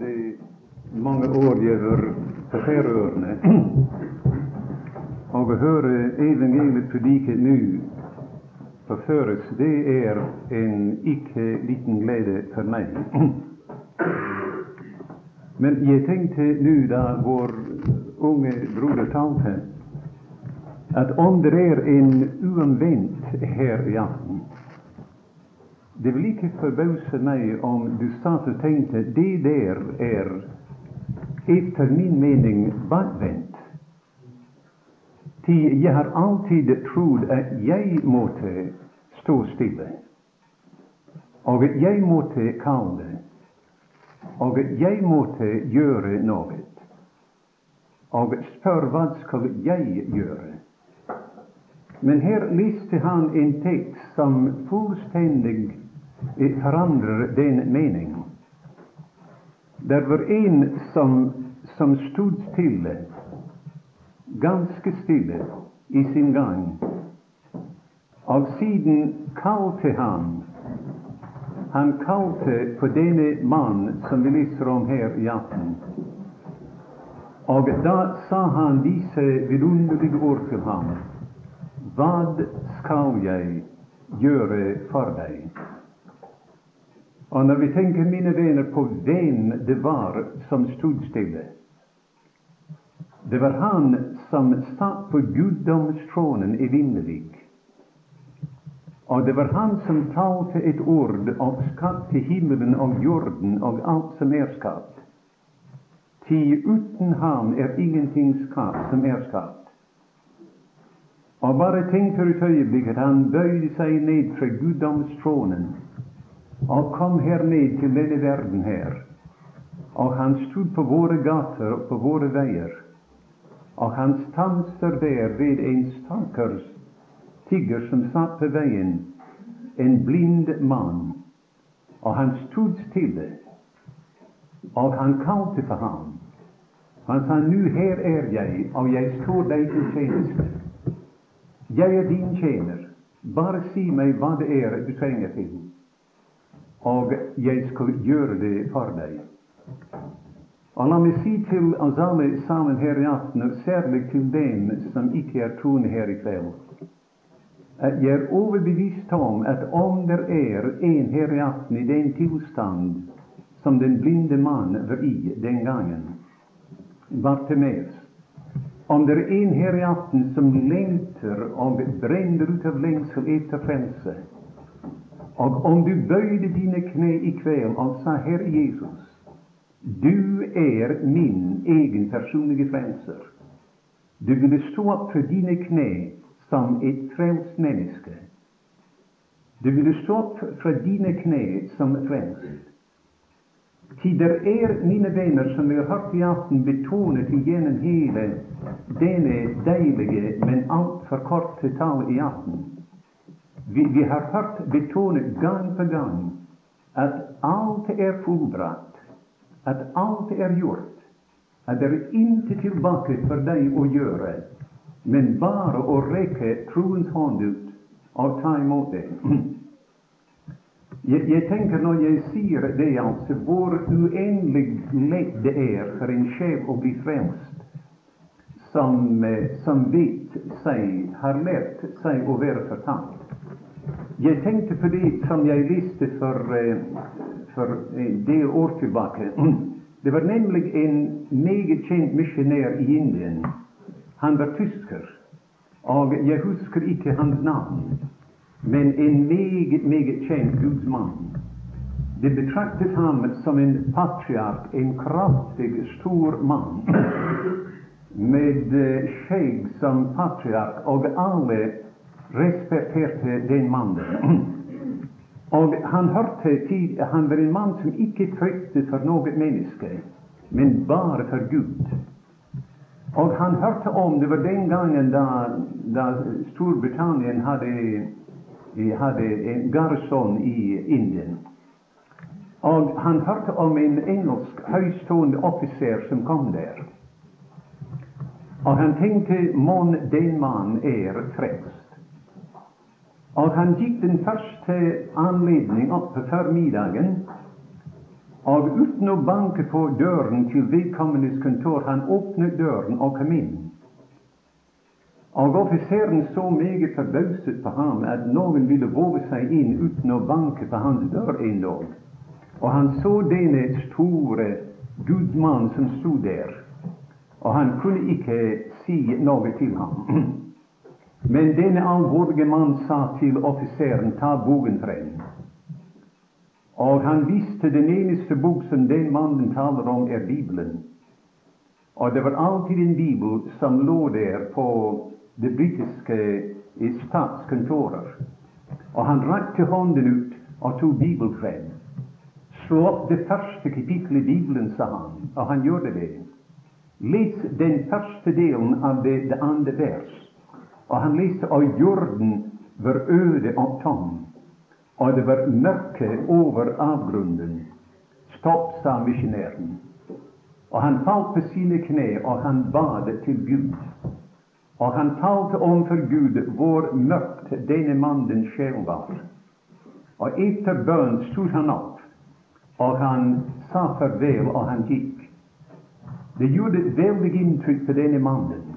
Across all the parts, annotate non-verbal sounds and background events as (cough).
Det mange år jeg var på Færøyene. Og å høre evangeliet prediket nå på Føres, det er en ikke liten glede for meg. Men jeg tenkte nå da vår unge broder talte, at om det er en uomvendt her i aften det vil ikke forbause meg om du satt og tenkte det der er etter min mening bakvendt. Til jeg har alltid trodd at jeg måtte stå stille, og at jeg måtte kalle, og at jeg måtte gjøre noe, og spør hva skal jeg gjøre? Men her leste han en tekst som fullstendig förändrar den mening. Det var en som, som stod stille, ganska stille, i sin gång. Av sidan kallte han Han kallte på denne man som vi läser om här i aften. Och då sa han dessa vidunderliga ord till honom. Vad skall jag göra för dig? Och när vi tänker, mina vänner, på vem det var som stod stille Det var han som satt på gudomstronen i Vindevik. Och det var han som talte ett ord och skapte himmelen och jorden och allt som är skapt. Ty utan han är ingenting skapt som är skapt. Och bara tänk för ett ögonblick att han böjde sig ned fra guddomstronen og kom her ned til denne verden her. Og han stod på våre gater og på våre veier. Og han stanser der ved en stakkars tigger som satt på veien, en blind mann. Og han stod stille, og han kalte for ham. Han sa, nu her er jeg, og jeg står deg til tjeneste. Jeg er din tjener. Bare si meg hva det er du trenger til og jeg skal gjøre det for deg. Og la meg si til oss alle sammen her i aften, og særlig til dem som ikke er troende her i kveld, at jeg er overbevist om at om det er en her i aften i den tilstand som den blinde mann var i den gangen, Bartimeus, om det er en her i aften som lengter og brenner ut av lengsel etter och om du böjde dina knä ikväll och sa, Herre Jesus, du är min egen personlige frälsare. Du ville stå upp för dina knä som ett frälst människa. Du ville stå upp för dina knä som frälst. Ty där är, mina vänner, som vi har hört i aften, betonat igenom hela denna dejliga men alltför korta tal i aften, vi, vi har hört betonet gång på gång att allt är fullbrat, att allt är gjort, att det är inte tillbaka för dig att göra, men bara att räcka trons hand ut och ta emot det. Jag, jag tänker när jag ser det, alltså, hur oändligt lätt det är för en chef att bli frälst, som, eh, som vet sig, har lärt sig att vara fortapt. Jag tänkte på det som jag läste för, eh, för, eh, det år tillbaka. (clears throat) Det var nämligen en mycket känd missionär i Indien. Han var tysker, och jag husker inte hans namn, men en mycket, mycket känd gudsman. De betraktade honom som en patriark, en kraftig, stor man (clears throat) med eh, skägg som patriark, och alla respekterte den mannen. (clears throat) Och han hörde till Han var en man som icke tryckte för något människa, men bara för Gud. Och han hörde om Det var den gången då, då Storbritannien hade, eh, hade en garson i Indien. Och han hörde om en engelsk högstående officer som kom där. Och han tänkte mon den man är frälst. Og han gikk den første anledning opp på förmiddagen Og uten å banke på døren til vedkommendes kontor, han åpnet døren og kom inn. Og offiseren så meget forbauset på ham at noen ville våge seg inn uten å banke på hans dør endog. Og han så denne store gudmann som sto der, og han kunne ikke si noe til ham. (clears throat) Men denne alvorlige mann sa til offiseren, ta bogen frem. Og han visste den eneste bok som den mannen taler om, er Bibelen. Og det var alltid en bibel som lå der på det britiske statskontoret. Og han rakte hånden ut og tok Bibelen frem. Slå opp det første kapitlet i Bibelen, sa han, og han gjorde det. Les den første delen av det, det andre vers. Og han leste og jorden var øde og tom og det var mørke over avgrunnen. Stopp, sa misjonæren. Og han falt på sine kne, og han badet til Gud. Og han talte om Gud hvor mørkt denne mannen sjel var. Og etter bønn stod han opp, og han sa farvel, og han gikk. Det gjorde et veldig inntrykk på denne mannen.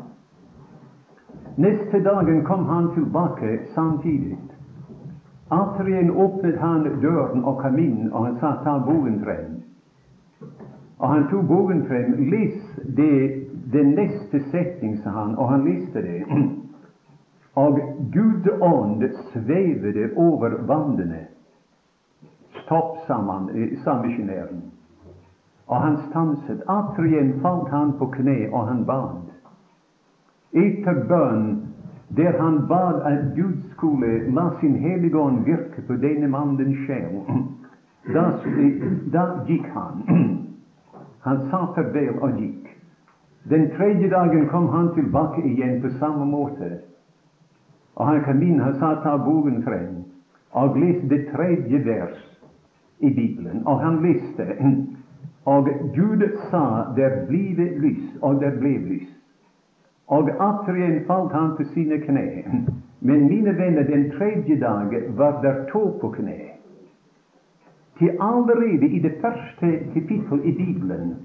Nästa dagen kom han tillbaka samtidigt. Återigen öppnade han dörren och kom in och han sa ta bogen fram. Och han tog bogen fram, läs det, den nästa sättning, sa han, Och han läste det. (clears throat) Och Gud ånd svävade över vannene. Stopp, sa, man, eh, sa missionären. Och han stansade. Återigen föll han på knä och han bad efter bön, där han bad att Gud skulle la sin Hellige virka virke på denne mannens själ. da, gick han. Han sa farväl och gick. Den tredje dagen kom han tillbaka igen på samma måte. Och han kom in, han sa ta boken fram och läste det tredje vers i Bibeln. Och han läste. Och Gud sa det blir lys, och det blev lys. Og atter igjen falt han på sine kne. Men mine venner, den tredje dag var der to på kne. Til allerede i det første kapittel i Bibelen,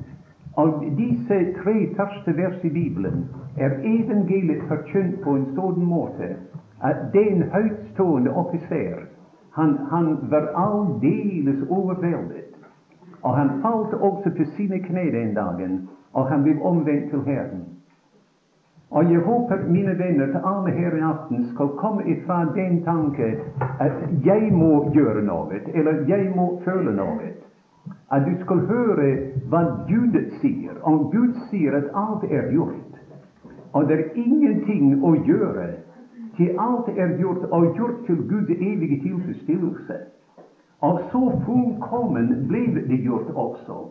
av disse tre første vers i Bibelen, er evangeliet forkynt på en sånn måte at den høytstående offiser han, han var aldeles overveldet. Og han falt også på sine kne den dagen, og han ble omvendt til Herren. Og jeg håper, mine venner, til alle her i aften skal komme ifra den tanke at jeg må gjøre noe, eller jeg må føle noe. At du skal høre hva Gud sier. om Gud sier at alt er gjort. Og det er ingenting å gjøre til alt er gjort, og gjort til Guds evige tilfredsstillelse. Og så fullkommen ble det gjort også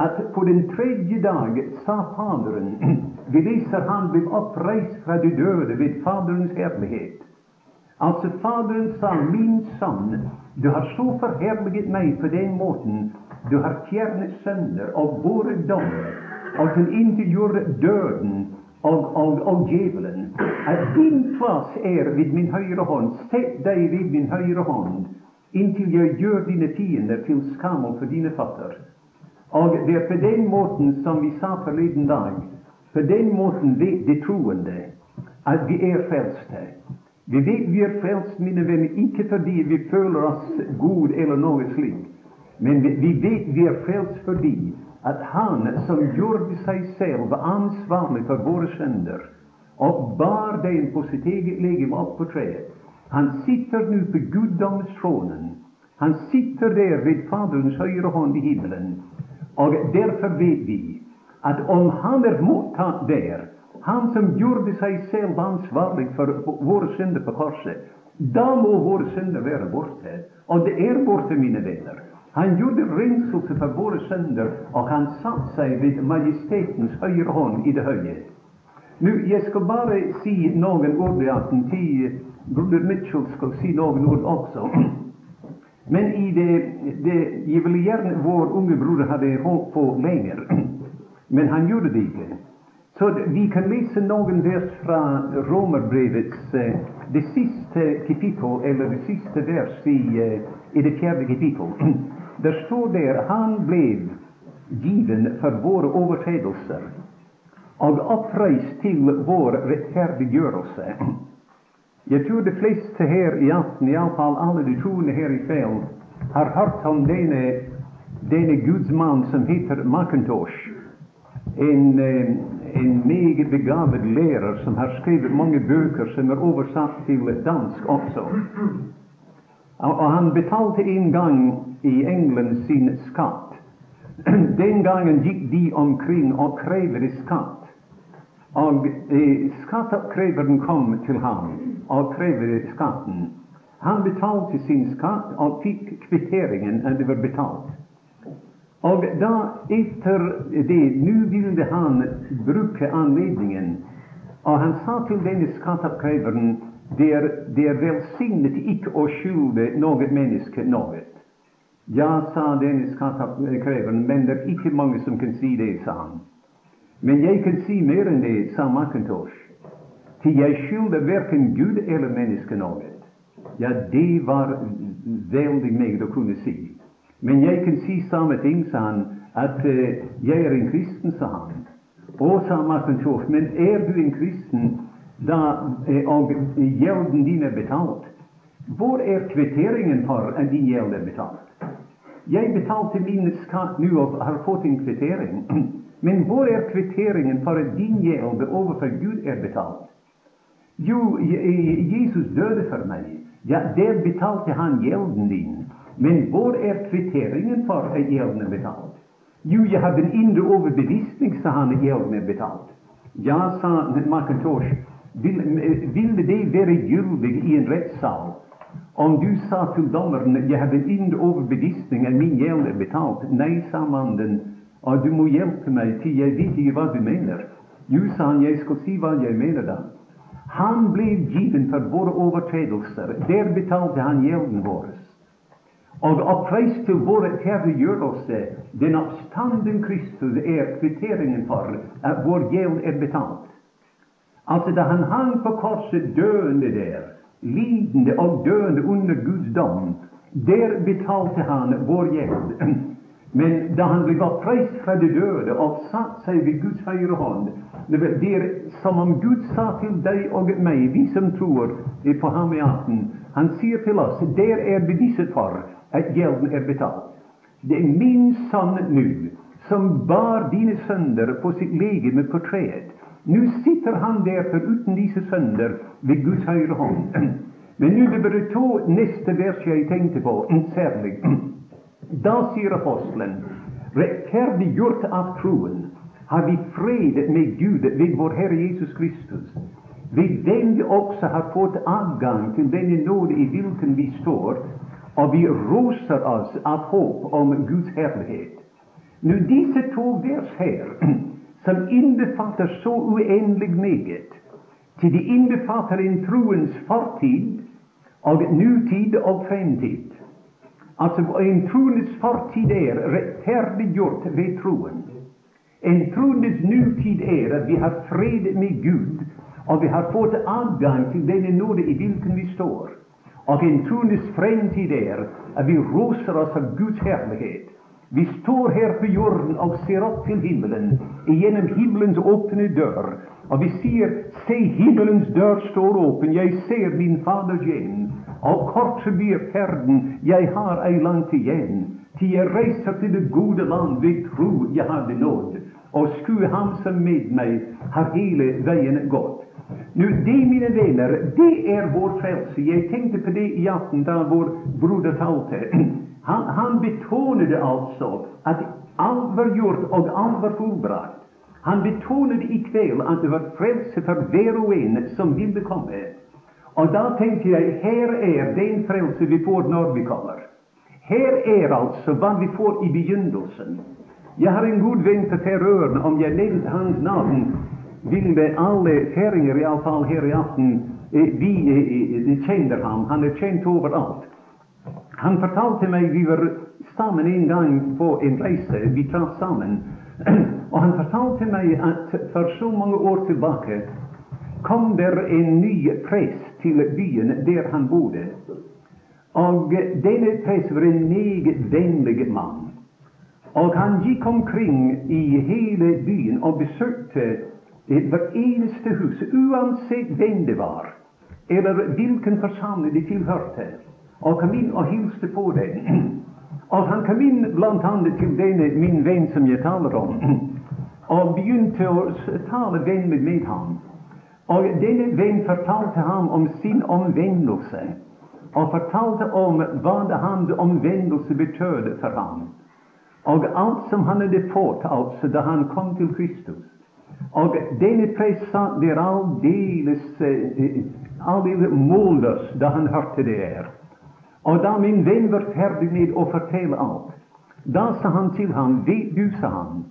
att på den tredje dagen sa Fadern, (clears throat) Vi han blev oppreist från de döda vid Faderns härlighet. Alltså Fadern sa, min son, du har så förhärligat mig på den måten. Du har fjernet sönder og båret dommer, og til inntilgjorde döden, av, av, av djävulen, att din plats är vid min högra hand, sätt dig vid min högra hand, intill jag gör dina fiender till skam för dina fötter. Og det er på den måten som vi sa forleden dag, på den måten vet de troende at vi er frelste. Vi vet vi er frelst, mine venner, ikke fordi vi føler oss gode eller noe slikt, men vi vet vi er frelst fordi at Han som gjorde seg selv ansvarlig for våre synder, og bar den på sitt eget legeme opp på treet, han sitter nå på guddomstronen. Han sitter der ved Faderens høyre hånd i himmelen. Och därför vet vi att om han är mottagen där, han som gjorde sig själv ansvarig för vår synder på korset, då må vår synder vara borta. Och det är borta, mina vänner. Han gjorde renselse för våra synder, och han satte sig vid majestätens högra hand i det höje. Nu, jag ska bara säga någon ord i atten til broder Mitchell ska säga någon ord också. Men i det, det jag ville gärna, vår unge broder hade hållit på länge, (clears throat) men han gjorde det inte. Så vi kan läsa någon vers från Romarbrevets, eh, det sista kapitlet, eller det sista vers i, eh, i det fjärde kapitlet. (clears throat) Där står det, han blev given för våra överträdelser och oppreist till vår rättfärdiggörelse. (clears throat) Jeg tror de fleste her i aften, iallfall alle de troende her i kveld, har hørt om denne, denne gudsmann som heter Macintosh. En, eh, en meget begavet lærer som har skrevet mange bøker som er oversatt til dansk også. Og han betalte en gang i England sin skatt. (clears throat) Den gangen gikk de omkring og krevde skatt. Og eh, skatteoppkreveren kom til ham av krevde skatten. Han betalte sin skatt och fick kvitteringen att det var betalt. Och då, efter det, nu ville han bruka anledningen, Och han sa till denne skattekrävaren, det är det icke att ikke å människa något. menneske. Ja, sa denne skattekrävaren, men det är icke många som kan se det, sa han. Men jag kan se mer än det, sa Macintosh. Til jeg skylder verken Gud eller menneske noe. Ja, det var veldig meget å kunne si. Men jeg kan si samme ting, sa han, at uh, jeg er en kristen, sa han. Og sa Macintosh, men er du en kristen da uh, og gjelden din er betalt? Hvor er kvitteringen for at din gjeld er betalt? Jeg betalte min skatt nå og har fått en kvittering. Men hvor er kvitteringen for at din gjeld overfor Gud er betalt? Jo, Jesus döde för mig. Ja, det betalte han gälden din. Men var är kvitteringen för att gälden är betald? Jo, jag hade en inre överbevisning, sa han, att gälden är betald. Ja, sa vill du det vara gyldig i en rättssal, om du sa till domaren, jag hade en inre överbevisning att min gäld är betald? Nej, sa mannen, du må hjälpa mig, ty jag vet ikke vad du menar. Jo, sa han, jag ska se vad jag menar. Då. Han blev given för våra överträdelser, där betalte han gälden vår. Och oppreist till vår herregörelse, den oppstanden Kristus är kvitteringen för att vår gäld är betald. Alltså, då han hang på korset döende där, lidande och döende under Guds dom, där betalte han vår gäld. Men då han blev oppreist från de döda och satt sig vid Guds högra hand, det är som om Gud sa till dig och mig, vi som tror på honom i aften, han säger till oss, där är beviset för att gälden är betald. Det är min Son nu, som bar dina sönder på sitt läge med porträtt. Nu sitter han där förutom dessa sönder vid Guds högra hand. (clears throat) Men nu, det börjar ta nästa vers jag tänkte på, särskilt. (clears throat) Då säger aposteln, rättfärdiggjort av tron, har vi fred med Gud vid vår Herre Jesus Kristus. vid den vi också har fått avgång till den nåd i vilken vi står, och vi rosar oss av hopp om Guds härlighet. Nu dessa två vers här, (clears throat) som innefattar så oändligt mycket, till de innefattar en troens fortid och nutid och framtid. Alltså en troendes fortid är rättfärdiggjort vid troen. En troendes nutid är att vi har fred med Gud, och vi har fått adgang till den nåde i vilken vi står. Och en troendes framtid är att vi rosar oss av Guds härlighet. Vi står här på jorden och ser upp till himlen, genom himlens öppna dörr. Och vi ser, se, himlens dörr står öppen. Jag ser min Faders hjem. Og kort blir ferden, jeg har ei langt igjen. Til jeg reiser til det gode land ved tro jeg hadde nådd. Og skue ham som med meg har hele veien gått. Nu, det, mina vänner, det är vår frälse. Jag tänkte på det i afton, där vår broder talte. (clears throat) Han, han betonade alltså att allt var gjort och allt var fullbragt. Han betonade i att det var frälse för var och en som ville komma. Og da tenkte jeg her er den frelse vi får når vi kommer. Her er altså hva vi får i begynnelsen. Jeg har en god venn på Færøyene. Om jeg nevnte hans navn, ville alle færinger, iallfall her i aften, vi kjenner ham. Han er kjent overalt. Han fortalte meg vi var sammen en gang på en reise. Vi traff sammen. Og han fortalte meg at for så mange år tilbake kom der en ny prest till byn, där han bodde. Och denne präst var en mycket vänlig man. Och han gick omkring i hela byn och besökte vartenda hus, oavsett vem det var, eller vilken församling de tillhörde, och kom in och hälsade på dem. (clears throat) Och han kom in bland annat till denne min vän, som jag talar om, (clears throat) och begynte att tala vänligt med honom. Och denne vän fortalte ham om sin omvändelse och fortalte om vad hans omvändelse betydde för honom och allt som han hade fått alltså då han kom till Kristus. Och denne präst satt där alldeles, eh, alldeles mållös då han hörde det här. Och då min vän var färdig med att förtälla allt, då sa han till honom, vet du, sa han,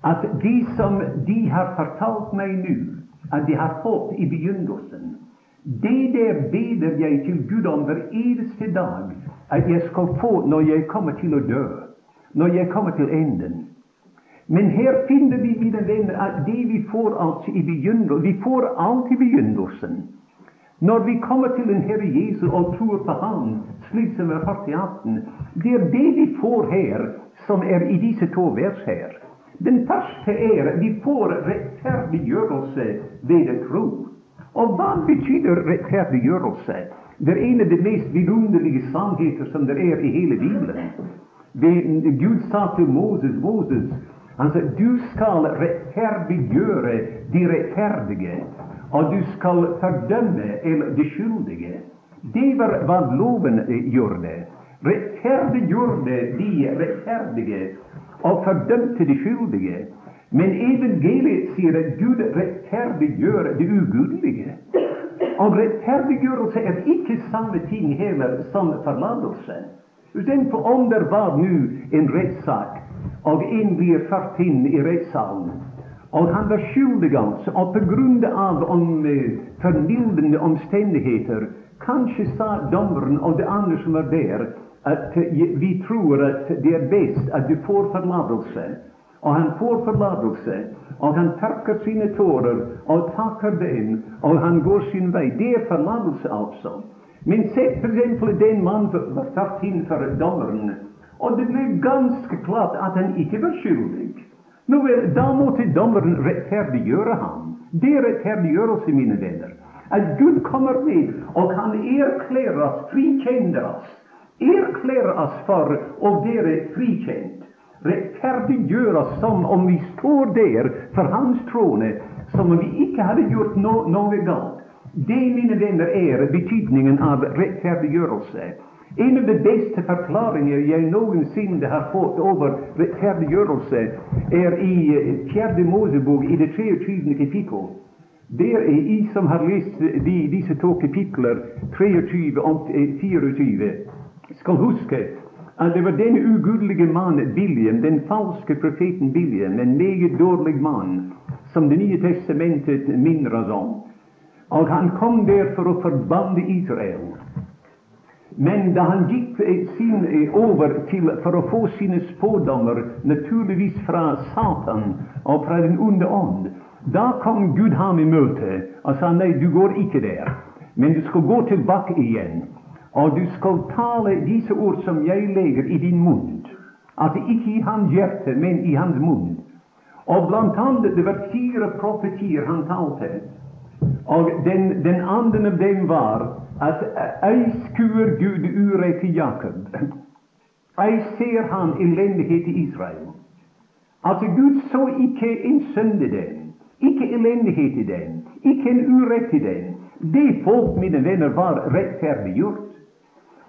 att de som de har förtalt mig nu att de har fått i begynnelsen, det där beder jag till Gud om varje dag att jag ska få när jag kommer till att dö, när jag kommer till änden. Men här finner vi, mina vänner, att det vi får alltså i begynnelsen, vi får allt i begynnelsen. När vi kommer till den Herre Jesus och tror på honom, slik som vi har hørt i aften, det är det vi får här, som är i dessa två vers här. Den första är vi får rettferdiggjørelse ved tro. Och vad betyder rättfärdiggörelse? Det är en av de mest vidunderliga sannheter som det är i hela Bibeln. Det, Gud sa till Moses, Moses han sa, du skall rättfärdiggöra de rättfärdiga och du skall fördöma de skyldige. Det var vad loven eh, gjorde. Rättfärdiggjorde de rättfärdiga og fordømte de skyldige. Men evangeliet sier at Gud rettferdiggjør det ugudelige. Og rettferdiggjørelse er ikke samme ting heller som forlatelse. For om det var nå en rettssak, og en blir ført inn i rettssalen, og han var skyldig, altså. Og på grunn av om, eh, formildende omstendigheter kanskje sa dommeren og de andre som var der, att vi tror att det är bäst att du får förladelse. Och han får förladelse, och han torkar sina tårar och tackar den, och han går sin väg. Det är förladelse, alltså. Men se exempel den man, var satt inför domaren, och det blev ganska klart att han icke var skyldig. Nu vel, däremot domaren rättfärdiggöra han. Det är rättfärdiggörelse, mina vänner. Att Gud kommer med, och han erklärar oss, frikänner oss. Erklærer oss for och være är frikänt, oss som om vi står där för Hans trone, som om vi icke hade gjort no något galt. Det, mina vänner, är betydningen av rättfärdiggörelse. En av de bästa förklaringar jag någonsin har fått över rättfärdiggörelse är i eh, fjärde Mosebok i det 23. kapitlet. Där är I som har läst de, dessa två kapitler, 23 och eh, 24, skal huske at det var denne ugudelige mannen William, den falske profeten William, en meget dårlig mann, som Det nye testamentet minner oss om. Og han kom der for å forbanne Israel. Men da han gikk eh, sin, eh, over til for å få sine spådommer, naturligvis fra Satan og fra den onde ånd, da kom Gud ham i møte og sa nei, du går ikke der, men du skal gå tilbake igjen. Og du skal tale disse ord som jeg legger i din munn. Altså ikke i hans hjerte, men i hans munn. Og blant annet det var fire profetier han talte. Og den, den andre av dem var at ei skuer Gud urett i Jakob. Ei ser han elendighet i Israel. Altså, Gud så ikke en synd i den, ikke elendighet i den, ikke en urett i den. Det folk, mine venner, var rettferdiggjort.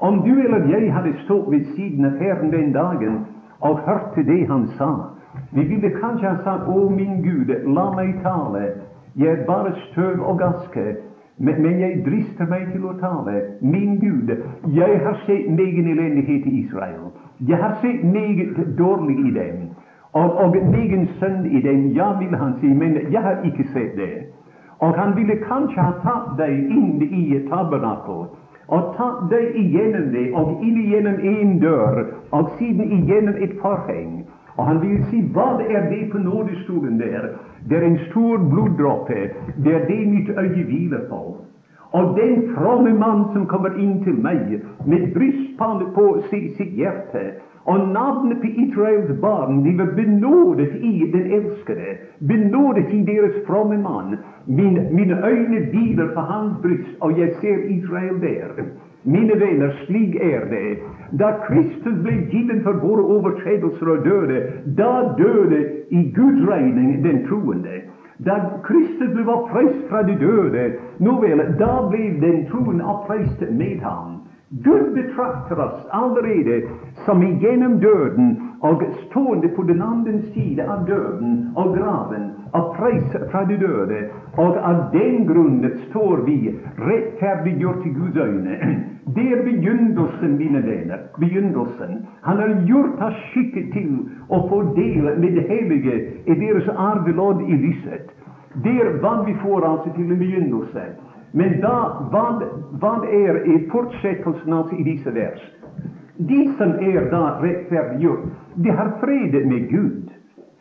Om du eller jag hade stått vid sidan av Herren den dagen och hört till det han sa, vi ville kanske ha sagt, 'O, min Gud, la mig tala! Jag är bara stöv och aske, men, men, jeg drister mig till att tala. Min Gud, jag har sett egen eländighet i Israel. Jag har sett meget dålig i dem. och, och egen synd i dem. Ja, vill han säga, men jag har icke sett det. Och han ville kanske ha tagit dig in i tabernaklet och ta dig igenom det, och in igenom en dörr och sedan igenom ett förhäng. Och han vill se vad är det på nådestolen där, Det är en stor bloddroppe, Det är det mitt øye vilar på. Och den fromme man som kommer in till mig med bröstband på sitt, sitt hjärta och namnet på Israels barn, de var benådet i den älskade, benådet i deras fromme man. Min, mina ögon vilar på hans bröst och jag ser Israel där. Mina vänner, slik är det. Da Kristus blev given för våra överträdelser och döde, da döde i Guds regning den troende. Da Kristus blev upprest från de döde, nåväl, da blev den troende upprest med honom. Gud betraktar oss allerede som igenom döden och stående på den andra sidan av döden och graven, upprest från de döda, och av den grunden står vi rättfärdiggjort till Guds ögon. (clears throat) Det är begynnelsen, mina vänner, begynnelsen. Han har gjort oss skicket till att få del med det heliga i deras arvelåd i lyset. Det är vad vi får alltså till en begynnelse. Men da, vad, vad är i fortsättelsen alltså i dessa vers? De som är da rättfärdiggjort, de har fred med Gud.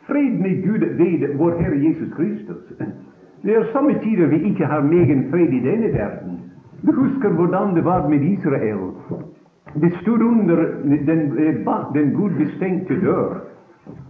Fred med Gud ved vår Herre Jesus Kristus. Det är somme tider vi ikke har megen fred i denne verden. Vi husker hvordan det var med Israel. De stod under den, den gudbestengte dør.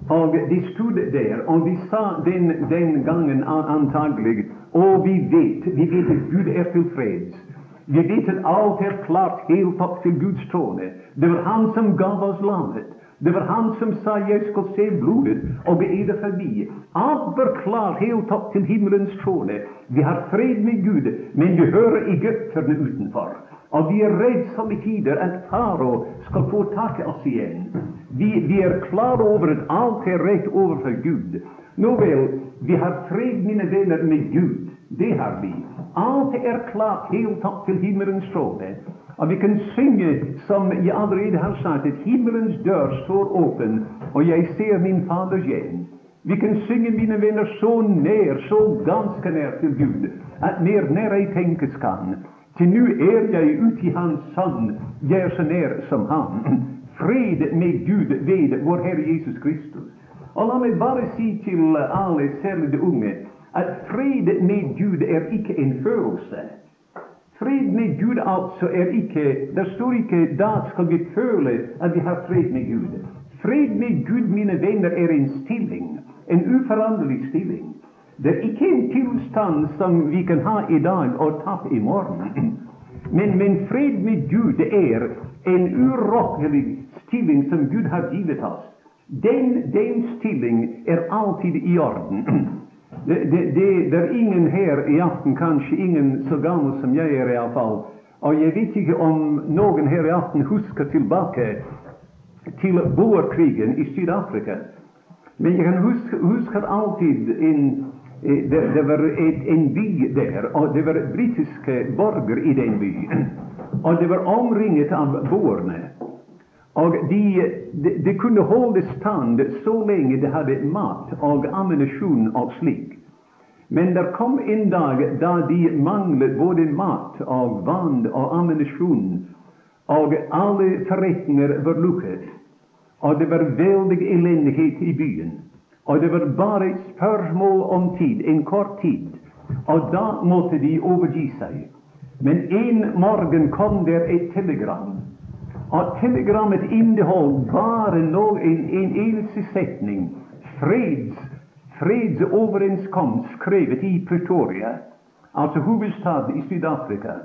Og de stod der, og de sa den, den gangen antagelig Og vi vet, vi vet at Gud er tilfreds. Vi vet att allt är klart helt upp till Guds trone. Det var Han som gav oss landet. Det var Han som sa jag ska se blodet och beeda förbi. Allt var klart helt upp till himlens trone. Vi har fred med Gud, men vi hører götterna utanför. Och vi är rädda som i tider att farao ska få tag i oss igen. Vi, vi är klara över att allt är rätt över för Gud. Nåväl, vi har fred, mina vänner, med Gud. Det har vi. Allt är klart helt upp till himmelens stråle. Och vi kan synge, som jag allerede har sagt, att himmelens dörr står öppen och jag ser min faders hem. Vi kan synge, mina vänner, så när, så ganska när till Gud, att mer när ej tänkas kan. Till nu är jag ute i hans sand, jag är så när som han. Fred med Gud ved vår Herre Jesus Kristus. Och låt mig bara säga till alla, särskilt de unga, att fred med Gud är icke en födelse. Fred med Gud alltså är icke, där står icke, där ska vi föle att vi har fred med Gud. Fred med Gud, mina vänner, är en stilling, en oföränderlig stilling. Det är icke en tillstånd som vi kan ha idag och tappa imorgon. Men, men fred med Gud är en urokkelig stilling som Gud har givit oss. Den, den stilling är alltid i orden. Det, det, det, det är ingen här i afton, kanske ingen så gammal som jag är i alla fall, och jag vet inte om någon här i afton huskar tillbaka till boerkrigen i Sydafrika. Men jag kan huska, huska alltid en, eh, det, det var ett, en by där, och det var brittiska borgare i den byn. (clears throat) Och det var omringat av boerna. Och de, de, de kunde hålla stand så länge de hade mat och ammunition och slik. Men det kom en dag då de manglade både mat och vand och ammunition och alla förrättningar var luckade. Och det var väldig eländighet i byn. Och det var bara ett spörsmål om tid, en kort tid. Och då måste de överge sig. Men en morgon kom där ett telegram och telegrammet innehöll bara någon, en, en eneste sättning. Freds, fredsöverenskommelse skrivet i Pretoria, alltså huvudstaden i Sydafrika.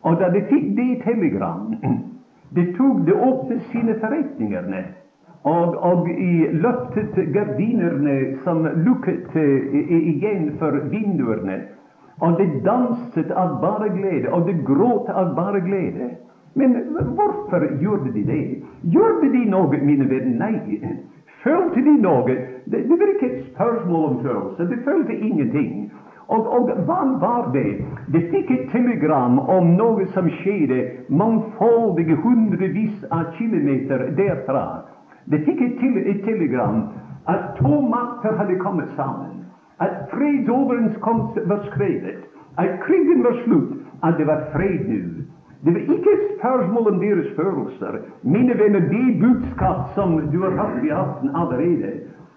Och när de fick det telegram, (clears throat) de tog det upp till sina förrättningar och, och i löftet gardinerna som lucket eh, igen för vinduerna. Och de dansade av bara glädje, och de gråt av bara glädje. Men varför gjorde de det? Gjorde de något, mina vänner? Nej. Följde de något? Det, det var inte ett spörsmål om födelse. De följde ingenting. Och, och vad var det? De fick ett telegram om något som skedde mångfaldiga hundravis av kilometer därifrån. De fick ett, te ett telegram att två makter hade kommit samman, att fredsöverenskommelsen var skrivet, att krigen var slut, att det var fred nu. Det var icke ett spörsmål om deras födelser. Mina vänner, det budskap som du har haft i afton allerede,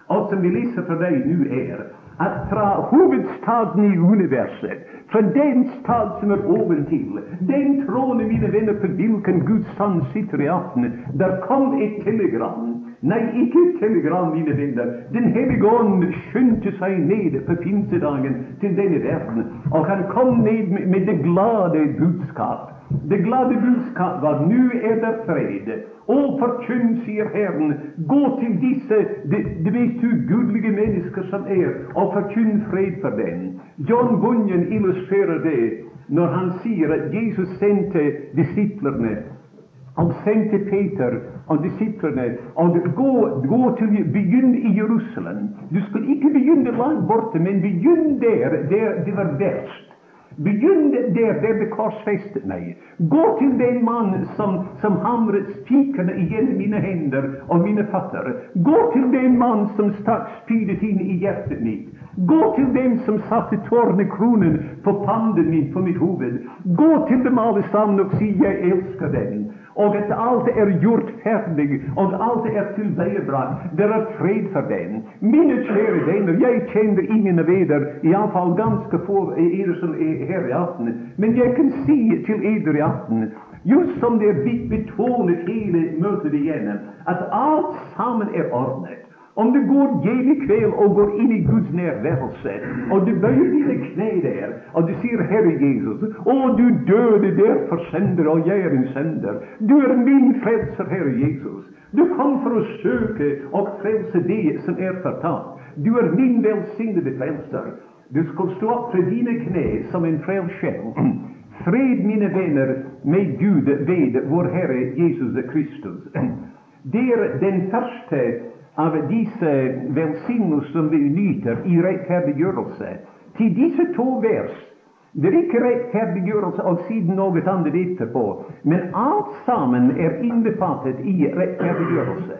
och som vi läser för dig nu är, Att fra huvudstaden i universet, fra den stad som er oventil, den trone, mine venner, på hvilken Guds sønn sitter i aften, der kom et telegram. Nei, ikke et telegram, mine venner. Den hellige ånd skyndte seg ned på pinsedagen til denne verden, og han kom ned med, med det glade budskap. Det glade budskap var nu er det fred. Og forkynn, sier Herren, gå til disse, de, de mest ugudelige mennesker som er, og forkynn fred for dem. John Bunyan illustrerer det når han sier at Jesus sendte disiplene och sendte Peter og disiplene Och gå, gå till, begynn i Jerusalem. Du skulle inte begynna långt borta, men begynn där, där det var värst. Begynn där, där det korsfäste mig. Gå till den man som, som hamrade spikarna igjennom mina händer och mina fötter. Gå till den man som stack spydet in i hjärtat mitt. Gå till dem som satte tornekronan på panden min på mitt huvud. Gå till dem allesammans och säg, jag älskar dem', och att allt är gjort färdigt och allt är tilveiebrakt. Det är fred för dem. Mina kära vänner, jag känner ingen av alla fall ganska få av eder som är här i afton. men jag kan se till eder i afton, just som det är betonat hela mötet møtet att allt samman är ordnat. Om du går hjem i kveld går in i Guds närvarelse och du böjer dina knä där och du säger 'Herre Jesus', 'Å, du döde därför sänder och jag är en sänder. Du är min frälsare, Herre Jesus. Du kom för att söka och frälsa det som är fortapt. Du är min välsignade Frälsare. Du ska stå upp för dina knä som en frälsare. Fred, mina vänner, med Gud ved vår Herre Jesus Kristus. Det är den första av disse velsignelser som vi nyter i rettferdiggjørelse. Til disse to vers det er ikke rettferdiggjørelse og siden noe annet etterpå, men alt sammen er innbefattet i rettferdiggjørelse.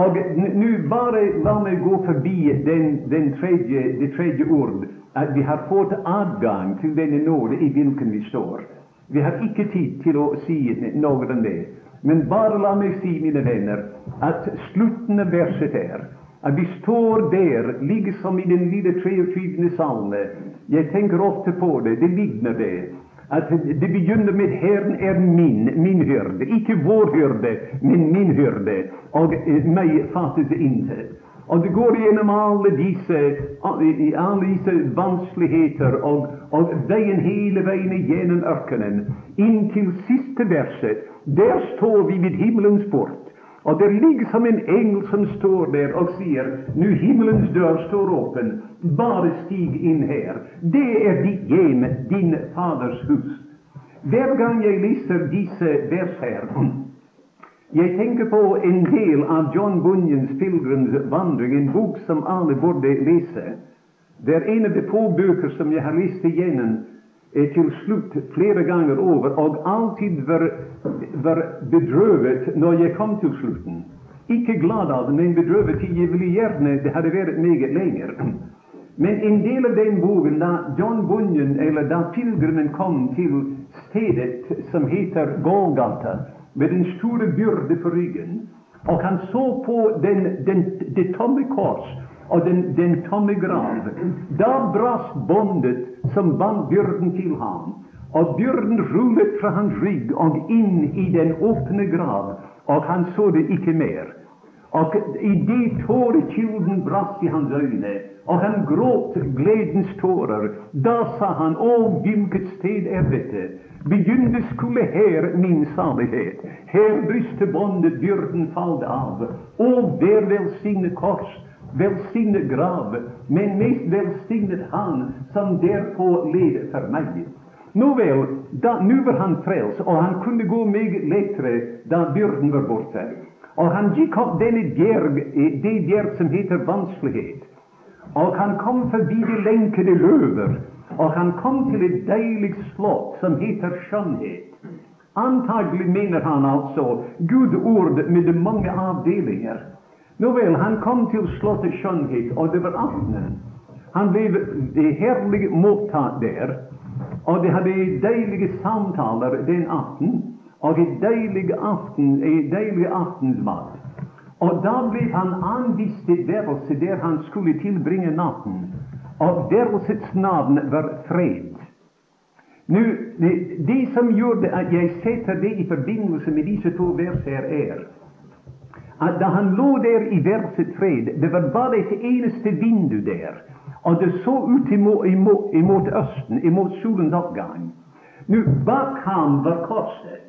Og nå bare la meg gå forbi den, den tredje, det tredje ord, at vi har fått adgang til denne nåde i hvilken vi står. Vi har ikke tid til å si noe om det. Men bara la mig säga, mina vänner, att slutten av verset är, att vi står där, liksom i den lille 23. salme. Jag tänker ofta på det. Det liknar det. Att det begynner med 'Herren är min, min hörde. Icke vår hörde, men min hörde. Och eh, mig fattas det inte. Och det går igenom alla dessa, eh, alla dessa vanskligheter och, och vägen hela vägen veien öknen. In till sista verset. Där står vi vid himlens port. Och det ligger som en ängel som står där och säger, nu himlens dörr står öppen. Bara stig in här. Det är ditt gem, din Faders hus. Varje gång jag läser dessa verser Jag tänker på en del av John Bunyans 'Pilgrims vandring', en bok som alla borde läsa. Det är en av de få böcker som jag har läst igenom är till slut flera gånger över och alltid var, var bedrövet när jag kom till sluten. Icke glad av det, men bedrövet i jeg ville gjerne det hade varit mycket längre. Men en del av den boken, när John Bunyan, eller när pilgrimen kom till stedet som heter Golgata, med den store byrde på ryggen, och han såg på den, den, det tomme kors och den, den tomme grav. Då brast bondet som band byrden till honom, och byrden rullade från hans rygg och in i den öppna grav, och han såg det icke mer. Og idet tårekilden brast i hans ögon, och han gråt glädjens tårar. Då sa han, Å, vilket sted är detta? Begynde skulle här min salighet. Här briste bondet, byrden fallde av. Å, där välsigne kors, velsignet grav, men mest välsignad Han som därpå led för mig. Nåväl, da, nu var han frälst och han kunde gå mycket lättare, då byrden var borta. Och han gick upp denne djerg, det djerg som heter vansklighet. Och han kom förbi de länkade löver, och han kom till ett dejligt slott som heter skönhet. Antagligen menar han alltså Gud ord med de avdelningar. Nåväl, han kom till slottet Skönhet, och det var afton. Han blev härligt mottagen där, och de hade dejliga samtal den aften Och en dejlig aften, en Och då blev han anvisad et värelse där han skulle tillbringa natten. Och värelsets namn var fred. Nu, det, det som gjorde att jag sätter det i förbindelse med dessa två verser är att när han låg där i verset fred, det var bara ett enaste vindu där. Och det såg ut emot, emot, emot östen, emot solens uppgång. Nu, bak ham var korset,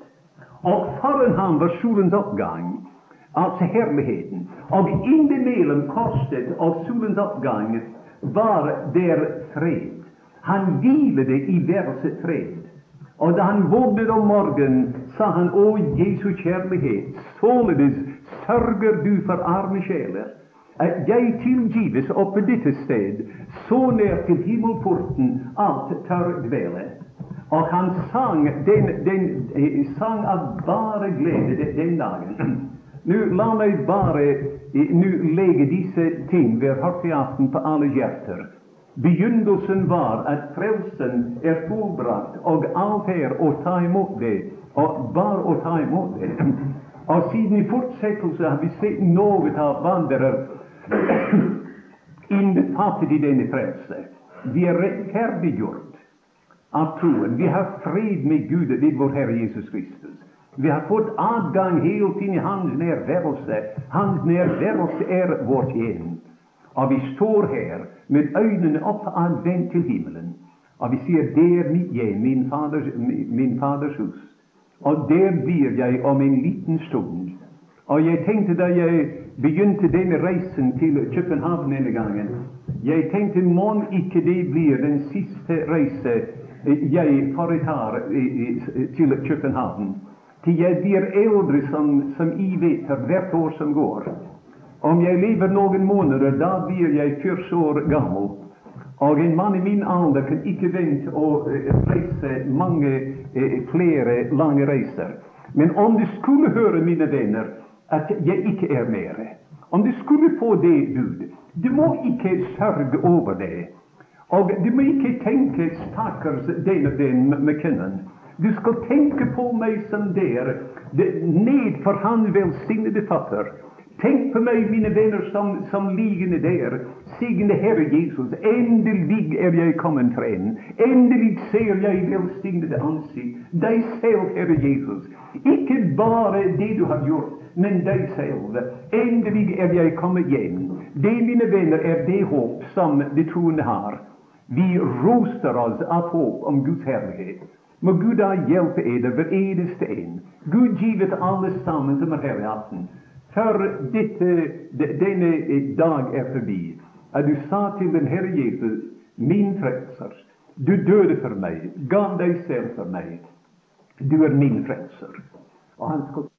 och foran ham var solens uppgång, alltså härligheten. Och innimellom korset och solens uppgång var där fred. Han vilade i verset fred. Och när han våknet om morgonen, sa han, Å Jesu kärlighet, således sørger du for arme sjeler. att äh, jeg tilgives oppe dette sted, så nær til himmelporten alt tør dvele. Og han sang, den, den, eh, sang av bare glede den, den dagen. (clears throat) Nu, la meg bare eh, nå legge disse ting vi har hört i på alle hjerter. Begynnelsen var at frelsen er fullbrakt, og alt är å ta imot det, og bare å ta imot det. (clears throat) Och sedan i fortsättningen har vi sett något av vandrer innefattat i denne frälse. Vi är rättfärdiggjort av troen. Vi har fred med Gud ved vår Herre Jesus Kristus. Vi har fått adgang helt in i Hans närvarelse. Hans närvarelse är vårt hem. Och vi står här med ögonen uppvända till himmelen. Och vi ser det mitt hem, min faders, min faders hus. Og der blir jeg om en liten stund. Og jeg tenkte da jeg begynte denne reisen til København denne gangen Jeg tenkte mon ikke det blir den siste reise eh, jeg foretar til København. Til jeg blir eldre, som, som I vet, hvert år som går. Om jeg lever noen måneder, da blir jeg 40 år gammel. Og en mann i min alder kan ikke vente eh, å reise mange flera flere eh, resor. Men om du skulle höra, mina vänner, att jag icke är mer Om du skulle få det bud Du må icke sörja över det. och du må icke tänka stackars den och den McKinnon'. Du ska tänka på mig som där, ned för Han välsignade fötter. Tenk på meg, mine venner, som, som liggende der. Signe Herre Jesus, endelig er jeg kommet frem. Endelig ser jeg velsignede ansikt. Deg selv, Herre Jesus. Ikke bare det du har gjort, men deg selv. Endelig er jeg kommet hjem. Det, mine venner, er det håp som de troende har. Vi roster oss av håp om Guds herlighet. Må Gud da hjelpe eder, hver eneste en. Gud givet alle sammen som er her i aften før ditt, eh, denne eh, dag är förbi. Att du sa till den Herre Jesus, min frälsare, du döde för mig, gav dig själv för mig, Du är min frälsare. Han